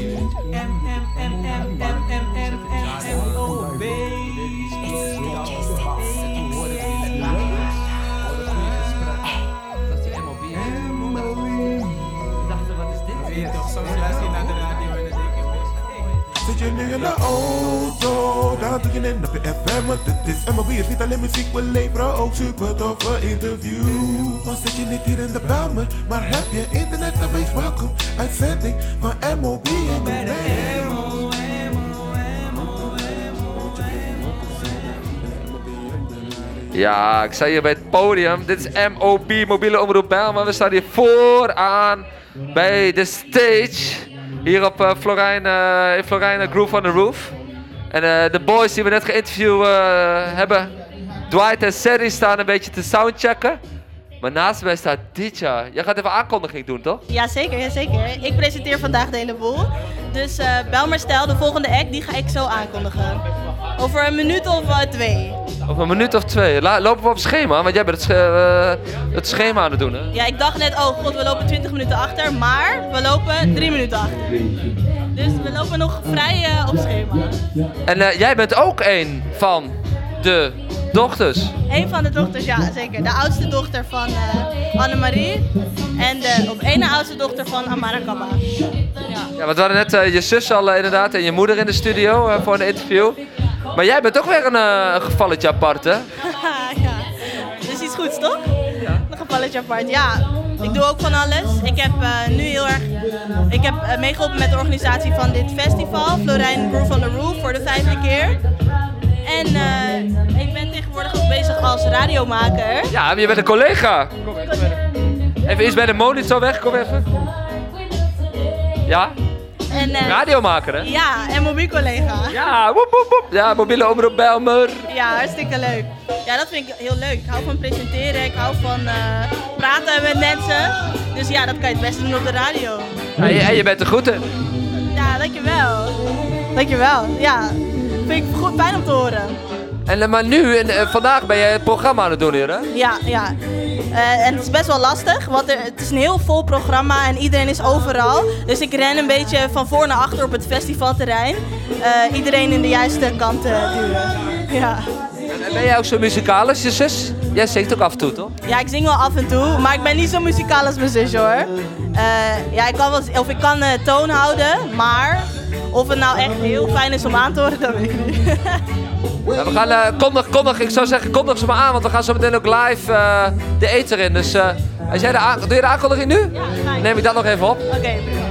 Dat je nu in de auto, dan doe je net op je FM, want is MLB. Het is niet alleen muziek, we leveren ook super toffe interviews. Dan zit je niet hier in de Belmer, maar heb je internet, dan wees welkom. Uitzending van MLB in de. Ja, ik sta hier bij het podium. Dit is MOB, mobiele omroep Bijlmer. We staan hier vooraan bij de stage. Hier op eh Florijn, eh, in Florijn, eh, Groove on the Roof. En de boys die we net geïnterviewd hebben, Dwight en Sadie, staan een beetje te soundchecken. Maar naast mij staat Ditja. Jij gaat even aankondiging doen, toch? Jazeker, jazeker. Ik presenteer vandaag de hele boel. Dus bel maar stel, de volgende act, die ga ik zo aankondigen. Over een minuut of twee. Over een minuut of twee. La- lopen we op schema? Want jij bent het, eh, het schema aan het doen, hè? Ja, ik dacht net, oh god, we lopen 20 minuten achter, maar we lopen 3 minuten achter. Dus we lopen nog vrij eh, op schema. En eh, jij bent ook een van de dochters. Een van de dochters, ja zeker. De oudste dochter van eh Annemarie. En de op één oudste dochter van Amara Kaba. Ja. Ja, want we hadden net je zus al inderdaad en je moeder in de studio voor een interview. Maar jij bent ook weer een, eh, een gevalletje apart, hè? ja. Dus iets goeds, toch? Ja. Een gevalletje apart. Ja, ik doe ook van alles. Ik heb eh, nu heel erg... Ik heb eh, meegeholpen met de organisatie van dit festival. Florijn Groove on the Roof voor de vijfde keer. En ik ben tegenwoordig ook bezig als radiomaker. Ja, je bent een collega. Kom even, even iets bij de monitor weg, kom even. Ja? En, eh, Radiomaker, hè? Ja, en mobiel-collega. Ja, woep, woep, woep. Ja, mobiele omroep Bijlmer. Ja, hartstikke leuk. Ja, dat vind ik heel leuk. Ik hou van presenteren, ik hou van eh, praten met mensen. Dus ja, dat kan je het beste doen op de radio. En je, en je bent goed in. Ja, dankjewel. Dankjewel. Ja, vind ik goed, fijn om te horen. En, eh, maar nu, en, eh, vandaag ben je het programma aan het doen hier, hè? Ja, ja. Eh, en het is best wel lastig, want er, het is een heel vol programma en iedereen is overal. Dus ik ren een beetje van voor naar achter op het festivalterrein. Eh, iedereen in de juiste kant eh, duwen. Ja. En ben jij ook zo muzikaal als je zus? Jij zingt ook af en toe, toch? ja, ik zing wel af en toe, maar ik ben niet zo muzikaal als mijn zus hoor. Eh, ja, ik kan, wel, of ik kan eh, toon houden, maar of het nou echt heel fijn is om aan te horen, dat weet ik niet. Ja, we gaan, eh kondig, kondig, ik zou zeggen, kondig ze maar aan, want we gaan zo meteen ook live eh, de eter in. Dus eh, als jij de doe je de aankondiging nu? Ja. Neem ik dat nog even op. Oké, prima.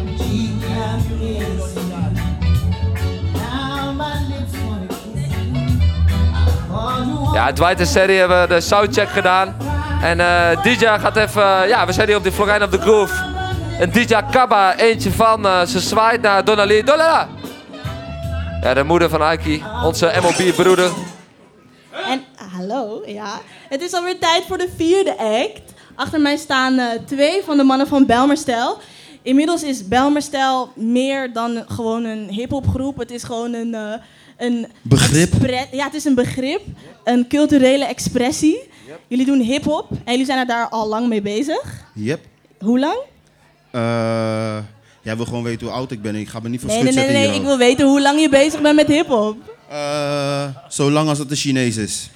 Ja, Dwight en Sadie hebben de soundcheck gedaan. En DJ gaat even, ja, we zijn hier op de Florijn op de Groove. En DJ Kaba, eentje van, ze zwaait naar Donali. Donala! Ja, de moeder van Aiki, onze MLB-broeder. En hallo, ja. Het is alweer tijd voor de vierde act. Achter mij staan eh, twee van de mannen van Belmerstel. Inmiddels is Belmerstel meer dan gewoon een hip-hopgroep. Het is gewoon een. eh, een Begrip. ja, het is een begrip. Een culturele expressie. Jullie doen hip-hop en jullie zijn er daar al lang mee bezig. Yep. Hoe lang? Eh, jij wil gewoon weten hoe oud ik ben. Ik ga me niet voor Nee, schut nee, nee, zetten nee. Ik wil weten hoe lang je bezig bent met hip-hop. Eh, zolang als het een Chinees is.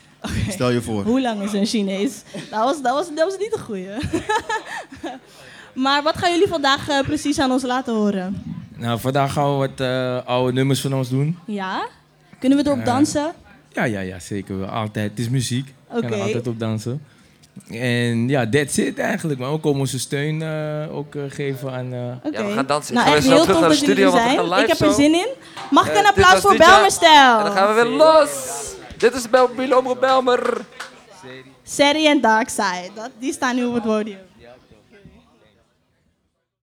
Stel je voor. Hoe lang is een Chinees? Dat was, dat was, dat was niet een goeie. maar wat gaan jullie vandaag eh, precies aan ons laten horen? Nou, vandaag gaan we wat eh, oude nummers van ons doen. Ja? Kunnen we erop Eh, dansen? Ja, ja, ja, zeker wel. Altijd. Het is muziek. We Oké. gaan er altijd op dansen. En ja, that's it eigenlijk. Maar we komen onze steun eh, ook eh, geven aan... eh, Oké. Ja, we gaan dansen. Nou, echt heel terug tof naar de dat jullie studio, er want we zijn. Ik heb er zin in. Mag ik een applaus voor Didja. Belmerstel? En dan gaan we weer los. Dit is mobiele omroep Belmer. Sadie en Darkside. Dat, die staan nu op het podium.